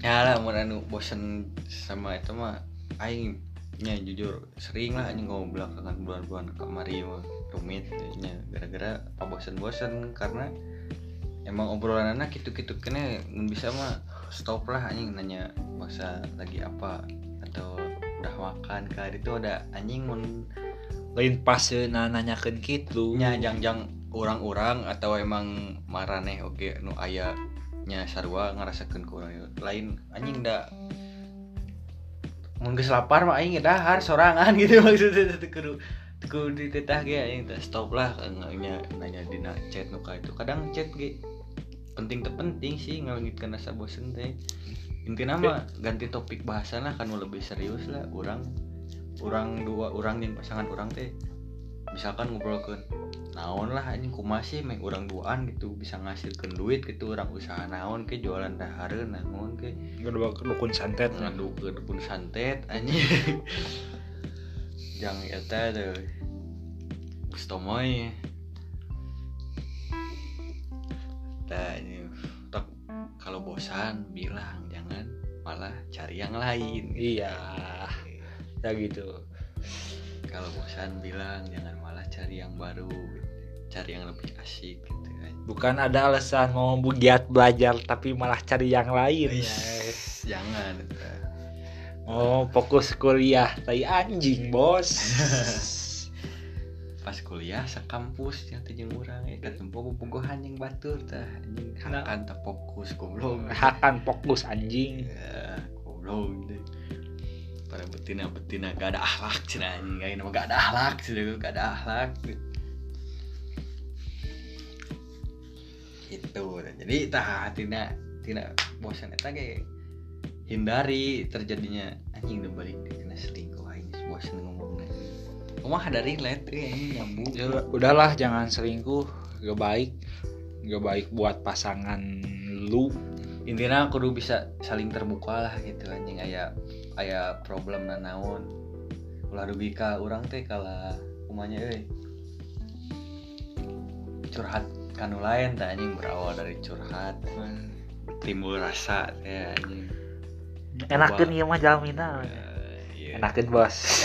Ya lah mun anu bosen sama itu mah aing nya jujur sering lah anjing ngomong belakangan bulan-bulan kemari mah rumit nya gara-gara apa bosen-bosen karena emang obrolan anak gitu-gitu mun bisa mah stop lah anjing nanya masa lagi apa atau udah makan kah itu ada anjing mun lain pas na nanyakeun kitu nya jangjang orang-orang atau emang maraneh oke nu aya nya sarua ngarasakeun ku lain anjing da. Mun geus lapar mah aing dahar sorangan gitu maksudnya kudu kudu ditetah ge aing teh stop lah nya nanya dina chat nu itu. Kadang chat ge penting teu penting sih ngalengitkeun rasa bosen teh. Intinya mah ganti topik bahasan lah kan nu lebih serius lah orang orang dua orang yang pasangan orang teh misalkan ngobrolkeun naon lah anjing kumaha sih meh urang duaan gitu bisa ngasilkeun duit gitu orang usaha naon ke jualan dahareun naon ke. Dukun santet. Ngadu ke dukun santet anjing. Jang eta teh Bustomoy Tah ini tok kalau bosan bilang jangan malah cari yang lain iya. Ya gitu kalau bosan bilang jangan malah cari yang baru gitu. cari yang lebih asik gitu kan. Bukan ada alasan mau giat belajar tapi malah cari yang lain. Yes, jangan. Oh fokus kuliah. Tai anjing bos. Pas kuliah sekampus yang teh jeung urang ya ketemu bobogohan yang batur tah anjing. Nah. hakan tak fokus goblok. Akan fokus anjing. Ya goblok deh para betina betina gak ada akhlak sih anjing. Kayak nama gak ada akhlak sih gak ada akhlak itu jadi tah tina tina bosan eta ge hindari terjadinya anjing udah balik tina selingkuh aing bosan ngomongnya. Kumah ada relate eh anjing nyambung. Ya, udahlah jangan selingkuh. Gak baik gak baik buat pasangan lu. Intinya kudu bisa saling terbuka lah gitu anjing aya aya problem na naon. Ulah rugi ka urang teh kala umanya euy curhat kanu lain teh anjing berawal dari curhat. Timbul rasa teh anjing. Enakan iya mah jaminan Eh, iya. enakan bos.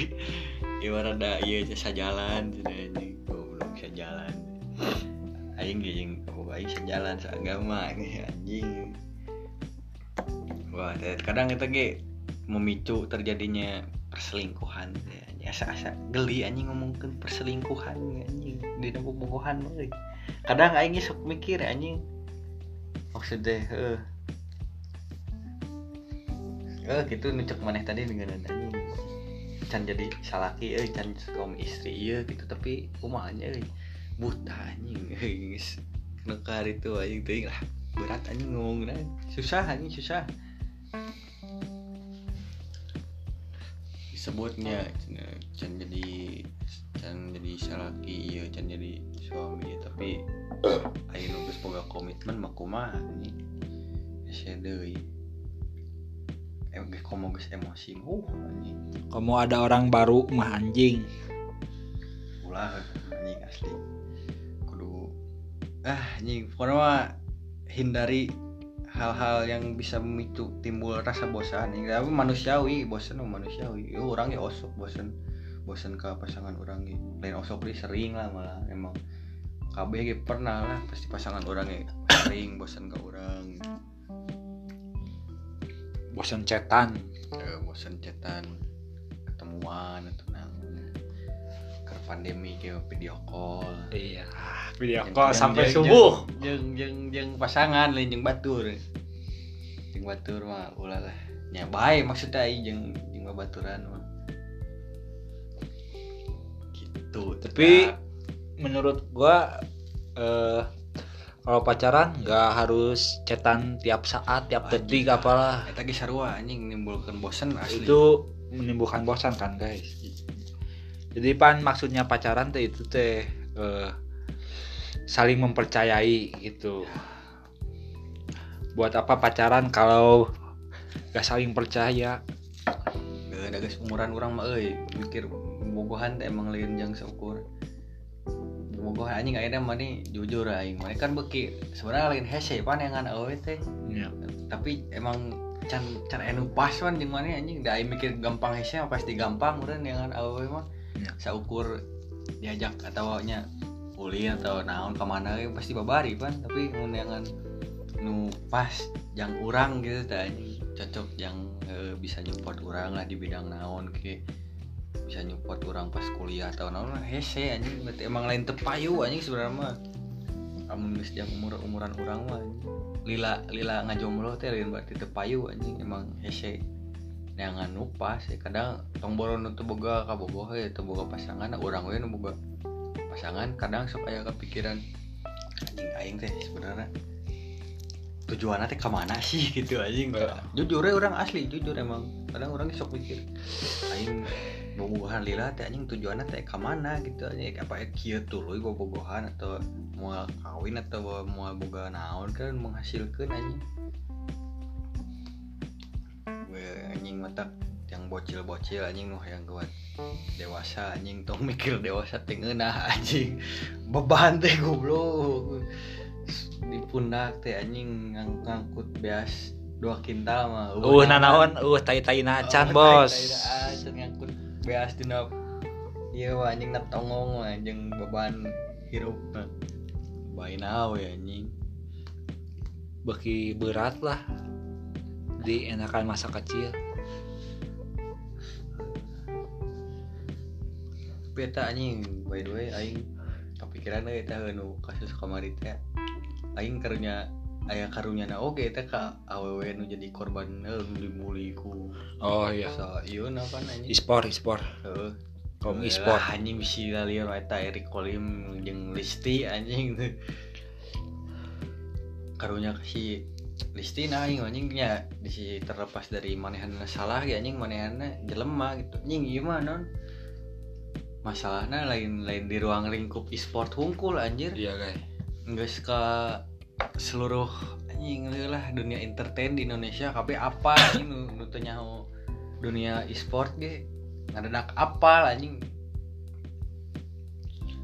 Ibarat da iya jasa jalan cina anjing goblok bisa jalan aing ge jeung oh, aing sejalan seagama ini anjing. Wah teh kadang kita ge memicu terjadinya perselingkuhan teh, anjing. asa-asa geli anjing ngomongkeun perselingkuhan anjing. Di bobogohan euy. Kadang aing sok mikir anjing. Maksudnya heuh eh gitu nucuk maneh tadi dengan anjing. Can jadi salaki euy can suami istri iya gitu tapi kumanya euy? Buta anjing geus nekar itu anjing teuing lah. Berat anjing ngomongna susah anjing susah disebutnya. Cenah, can jadi can jadi salaki iya can jadi suami. Tapi ayo nu geus boga komitmen mah kumaha anjing geus deui em geus komo geus emosi uh anjing. Kamu ada orang baru mah anjing. Ulah anjing asli. Kudu ah anjing pokoknya hindari hal-hal yang bisa memicu timbul rasa bosan. Tapi manusiawi bosan mah manusiawi. Ya orang ya osok bosan. Bosan ke pasangan orang ya. Lain osok sering lah malah emang. KB ge pernah lah pasti pasangan orang ya sering bosan ke orang. Bosan cetan. Eh, bosen chatan ketemuan atau pandemi ke video call. Iya. Video Jeung- call sampai subuh. jeung jeung jeung pasangan lain jeung batur. Jeung batur mah ulah lah. Nya bae maksudnya aing jeung jeung babaturan mah. Gitu. Tapi- menurut gua eh kalau pacaran nggak harus cetan tiap saat tiap detik apalah. Eta ge sarua anjing menimbulkan bosan asli. Itu menimbulkan bosan kan guys jadi pan maksudnya pacaran teh itu teh eh, saling mempercayai gitu. Buat apa pacaran kalau gak saling percaya? Ada guys umuran orang mah euy mikir bogohan teh emang lain yang seukur. Bogohan anjing akhirnya mah nih jujur aing mah kan beki sebenarnya lain hese pan yang awe teh. Ya. tapi emang can can enu pas pan jeung mana anjing da aing mikir gampang hese pasti gampang urang yang awe mah Ya. saukur diajak atau nya kuliah atau naon ke mana ge pasti babari pan. Tapi mun yang nu pas yang urang gitu anjing. Cocok yang eh, bisa nyupport urang lah di bidang naon ke. Bisa nyupport urang pas kuliah atau naon lah. Anjing. Berarti emang lain tepayu anjing sebenarnya mah. Amun geus yang umur umuran urang mah lila lila ngajomblo teh lain berarti tepayu anjing. Emang hese neangan nu pas ya kadang tong teu boga kabogoh ya teu boga pasangan we nu boga pasangan kadang sok aya kepikiran anjing aing teh sebenarnya tujuannya teh ke mana sih? Gitu anjing. Enggak. jujur ya orang asli jujur emang. Kadang orang sok mikir aing bobogohan lila teh anjing tujuannya teh ke mana gitu anjing. Apa ya kieu tuluy bobogohan atau mau kawin atau mau boga naon kan menghasilkan anjing gue anjing mata yang bocil-bocil anjing nuh yang kuat dewasa anjing tong mikir dewasa teh ngeunah anjing. Beban teh goblok. Di pundak teh anjing ngang- ngangkut beas dua kintal mah. Uh nanaon. Uh tai tai nacan bos. acan ngangkut beas dina iya anjing nap tongong mah jeung beban hirup bae nawe anjing. Beki berat lah di enakan masa kecil. Tapi eta anjing by the way aing kepikiran euy eta nu kasus kamari teh. Aing karunya aya karunya na oge eta ka awewe nu jadi korban nu ku oh iya. So ieu kan anjing? E-sport e-sport. Heeh. kaum Lah, e-sport. anjing bisa liar eta Eric Kolim jeung Listi anjing. karunya si Listi nah aing anjing. Nya di terlepas dari manehanna salah ya anjing manehanna jelema gitu. Anjing ieu mah non. Masalahnya lain lain di ruang lingkup e-sport hungkul anjir. Iya guys. Nggak ke seluruh anjing lah dunia entertain di Indonesia. Tapi apa anjing nu, nu teu nyaho dunia e-sport ge? Ngadadak apa anjing.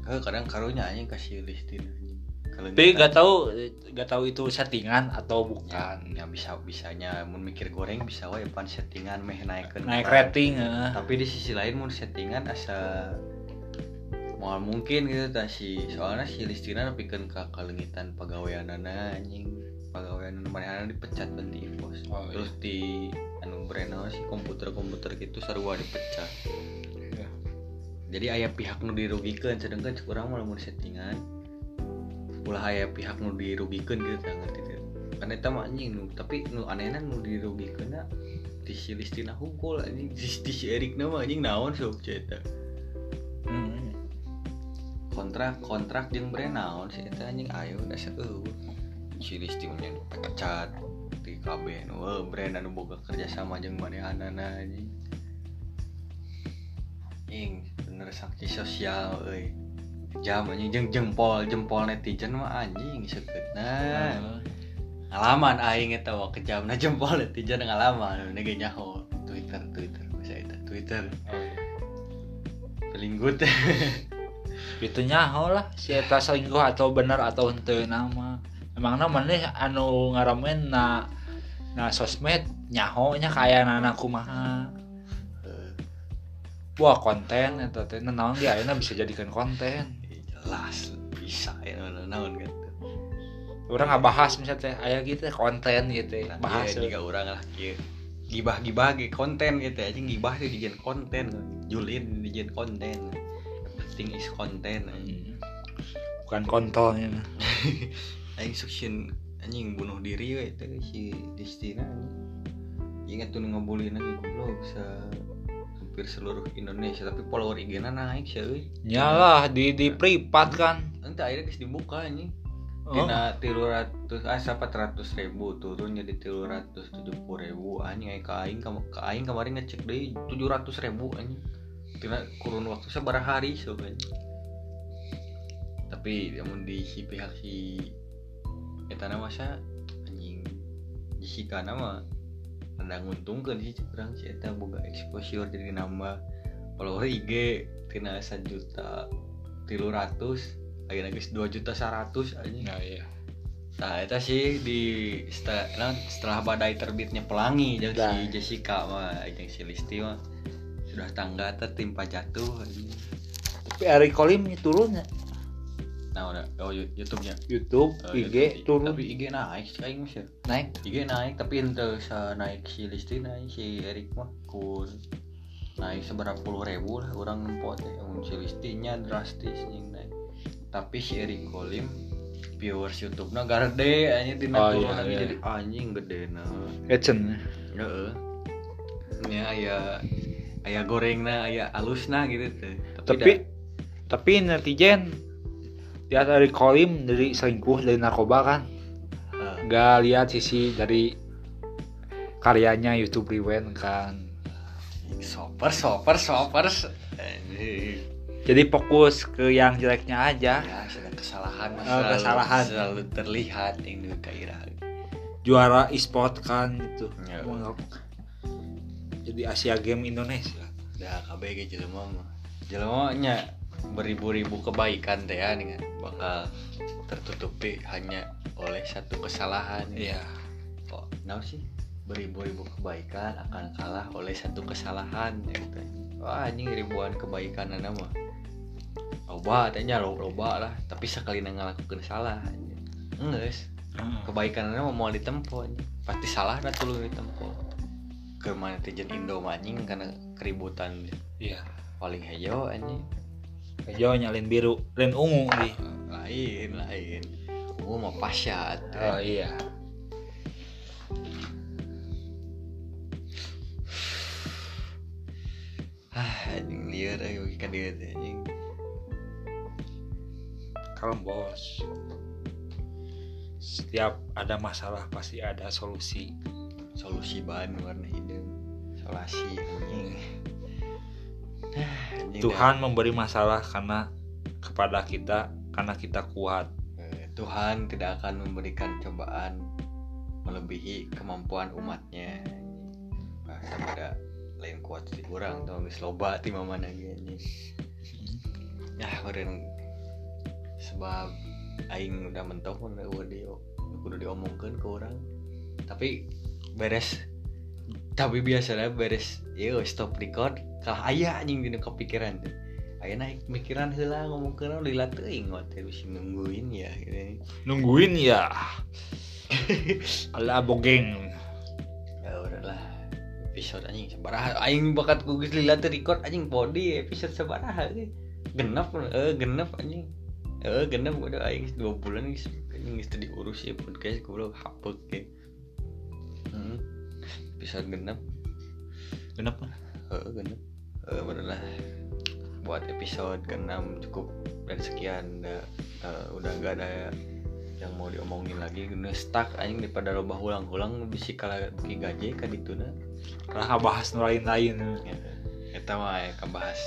Eh, kadang karunya anjing kasih listin kalau tapi gak tahu gak tahu itu settingan atau bukan ya bisa bisanya mun mikir goreng bisa wae pan settingan meh naikkeun naik peran. rating heeh. tapi di sisi lain mun settingan asa mau mungkin gitu tah si soalnya si Listina nepikeun ka kalengitan pagaweanana anjing pagawean mana dipecat benti pos Oh, iya. terus di anu breno si komputer-komputer gitu sarua dipecat Iya. jadi ayah pihak nu dirugikeun sedangkan kurang malah mun settingan ulah aya pihak nu dirugikeun gitu tah ngerti teh kan eta mah anjing nu tapi nu anehna nu dirugikeun na di si Listina hukul anjing. Di, di si Erik mah anjing naon sok cerita. Hmm. kontrak kontrak jeung brand naon sih eta anjing ayo dasar eueuh si Listi nya pecat di KB nu eueuh brand anu boga kerja sama jeung manehanana anjing. Ing bener sakti sosial euy jam anjing jeung jempol jempol netizen mah anjing sekeutna Heeh. ngalaman aing eta wa kejamna jempol netizen ngalaman nu ge nyaho. Twitter Twitter bisa eta Twitter. Oh, iya. pelinggut. Itu nyaho lah si eta selingkuh atau bener atau henteu nama. Emangna maneh anu ngaramen na na sosmed nyaho nya kaya nana kumaha. Wah konten eta teh naon di ayeuna bisa jadikan konten jelas bisa ya naon naon kan. Orang nggak bahas misalnya teh aya gitu konten gitu teh bahas. bahas juga orang lah kieu gibah-gibah ge konten gitu aja gibah tuh dijadiin konten. Julin dijadiin konten. Penting is konten anjing. bukan kontolnya aing suction anjing bunuh diri we itu si Destina. Ingat tuh ngebully lagi goblok bisa hampir seluruh Indonesia tapi follower IG-na naik sih euy. nyalah di di privat kan Nanti akhirnya guys dibuka anjing. oh. Tina tilu ratus ah siapa ratus ribu turun jadi tilu ratus tujuh puluh ribu anjing aing ke aing kam ke aing kemarin ngecek deh tujuh ratus ribu anjing Tina kurun waktu seberapa hari so tapi namun di si pihak si eta nama masa anjing Jessica nama rada nguntungkeun sih kurang si eta boga exposure jadi nambah follower IG tina 1 juta tilu ratus akhirnya guys 2 juta 100 aja nah iya nah itu sih di setelah, nah, setelah badai terbitnya pelangi jeung Dah. si Jessica mah jeung si Listi mah sudah tangga tertimpa jatuh anjing. tapi Ari Kolim ini turun ya nah udah oh YouTube-nya? YouTube Oh, IG YouTube. turun. Tapi IG naik sih aing ya? Naik. IG naik tapi ente sa naik si Listi naik si Erik mah kun naik seberapa puluh ribu lah orang nempot ya. Mun si Listinya drastis yang naik. Tapi si Erik Kolim viewers YouTube na gede aja di Oh, iya, lagi iya. jadi anjing gede nah. Ecen Heeh. Ya aya aya goreng na aya alus na gitu tuh. tapi tapi netizen lihat Ari Kolim dari selingkuh dari narkoba kan. Nggak lihat sisi dari karyanya YouTube Rewind kan. Soper soper soper jadi fokus ke yang jeleknya aja. Ya kesalahan mah Oh, selalu, kesalahan. selalu terlihat yang di juara e-sport kan gitu. Ya. jadi Asia Game Indonesia. Dah KBG jelema jelema nya beribu-ribu kebaikan teh ya dengan bakal tertutupi hanya oleh satu kesalahan. Iya. Kok nah sih? Beribu-ribu kebaikan akan kalah oleh satu kesalahan ya gitu. wah anjing ribuan kebaikan mah. Loba tanya lo loba lah. Tapi sekali ngelakukan salah anjing. Enggeus. kebaikan nama mau ditempo pasti salah dah tulu ditempo ke mana netizen Indo mah, anjing karena keributan. Iya. Paling hejo anjing hijau nyalin biru lain ungu di lain lain. Gua mau pasyat oh iya. Ah anjing liar ayo dia teh anjing. Kalem bos. Setiap ada masalah pasti ada solusi. Solusi bahan warna hidung solasi anjing. Ah, anjing Tuhan memberi masalah karena kepada kita karena kita kuat. Eh, Tuhan tidak akan memberikan cobaan melebihi kemampuan umatnya. Bahasa pada lain kuat sih kurang tau geus loba ti mana anjing ya keren sebab aing udah mentok udah udah udah diomongkan ke orang. Tapi beres tapi biasanya beres. Yo stop record. Kalah ayah anjing dina kepikiran tuh ayah naik mikiran heula ngomong orang lila teuing terus nungguin ya gitu. Nungguin ya? Ala bogeng. Ya udahlah episode anjing sabaraha aing bakat ku geus lila teu record anjing podi episode sabaraha ge. Genep eh genep anjing. Eh genep udah aing dua bulan geus anjing geus teu diurus ya podcast goblok hapek ge. Hmm. Episode genep. Kenapa eh genep. Eh udahlah buat episode ke-6 cukup. Dan sekian eh, udah gak ada yang mau diomongin lagi. Gini stuck anjing daripada loba ulang-ulang bisi kala beki gaje ka dituna karena bahas nu lain-lain. Ya kita mah ya bahas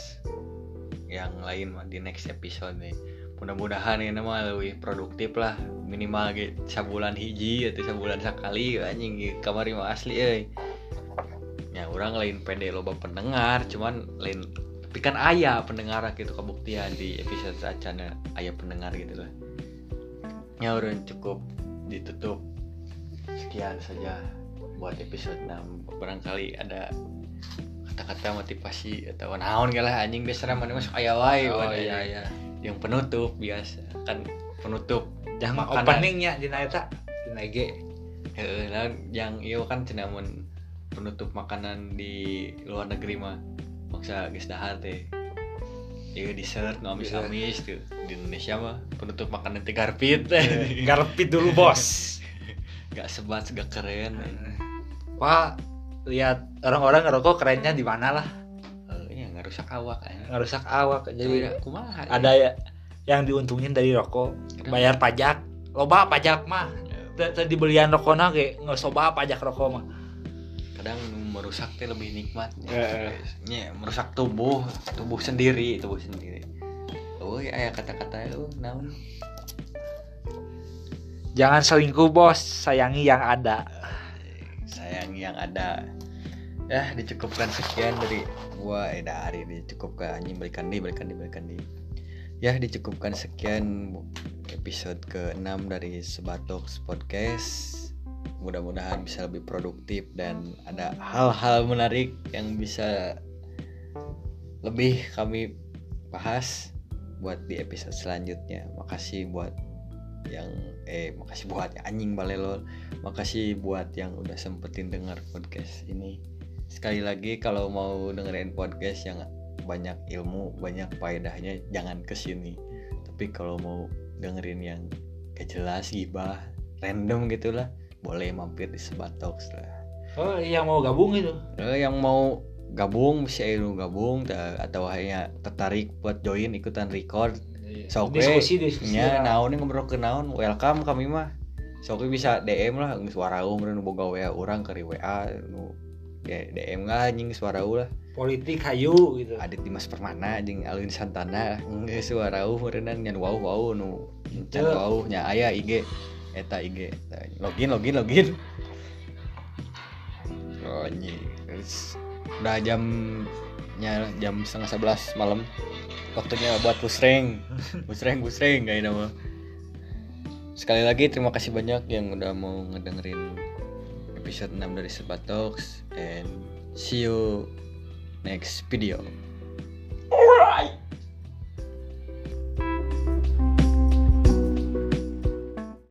yang lain mah di next episode nih. Mudah-mudahan ini mah lebih produktif lah. Minimal gitu sabulan hiji atau sabulan sekali anjing kamari mah asli ya orang lain pede loba pendengar cuman lain tapi kan ayah pendengar gitu kebuktian di episode sacana ayah pendengar gitu lah. Ya cukup ditutup. Sekian saja buat episode 6 barangkali ada kata-kata motivasi atau naon lah anjing biasa mana masuk ayah wae oh iya iya. yang penutup biasa kan penutup. Jangan openingnya di naeta di IG Heeh, nah, yang iyo kan cenah mun penutup makanan di luar negeri mah. Maksa geus dahar teh. Iya dessert nu amis-amis tuh. Di Indonesia mah penutup makanan teh garpit. Teh garpit dulu bos. Gak sebat gak keren. Pak lihat orang-orang ngerokok kerennya di mana lah? Eh, ya ngerusak awak kan ngerusak awak jadi kumaha ada ya yang diuntungin dari rokok. Bayar pajak. Loba pajak mah. Ya, tadi belian rokokna ge nggak soba pajak rokok mah kadang merusak teh lebih nikmat ya merusak tubuh tubuh sendiri tubuh sendiri. Oh ya kata-kata lu naon? Jangan selingkuh bos. Sayangi yang ada. Sayang yang ada. Ya dicukupkan sekian dari gua. Eh dari dicukupkan. Anjing balikan di balikan di balikan di ya dicukupkan sekian episode ke-6 dari Sebatoks Podcast mudah-mudahan bisa lebih produktif dan ada hal-hal menarik yang bisa lebih kami bahas buat di episode selanjutnya. Makasih buat yang eh makasih buat anjing balelol makasih buat yang udah sempetin dengar podcast ini. Sekali lagi kalau mau dengerin podcast yang banyak ilmu banyak faedahnya jangan ke sini tapi kalau mau dengerin yang gak jelas gibah random gitulah boleh mampir di Sebatoks lah. Oh yang mau gabung itu? Eh, yang mau gabung bisa lu gabung ta- atau hanya tertarik buat join ikutan record sok we diskusi diskusi. Nya naon nih ngobrol ke naon welcome kami mah. Sok we bisa DM lah geus warau meureun boga WA urang ke WA nu DM nggak anjing suara lah. Politik hayu gitu. Adit Dimas Permana jeung Alwin Santana geus warau meureunnan nyan wow wow nu nyan wow nya aya IG eta IG login login login. Oh anjing. Udah jamnya jam setengah sebelas malam. Waktunya buat pusreng. Pusreng pusreng kayak nama sekali lagi terima kasih banyak yang udah mau ngedengerin episode 6 dari Sebatox and see you next video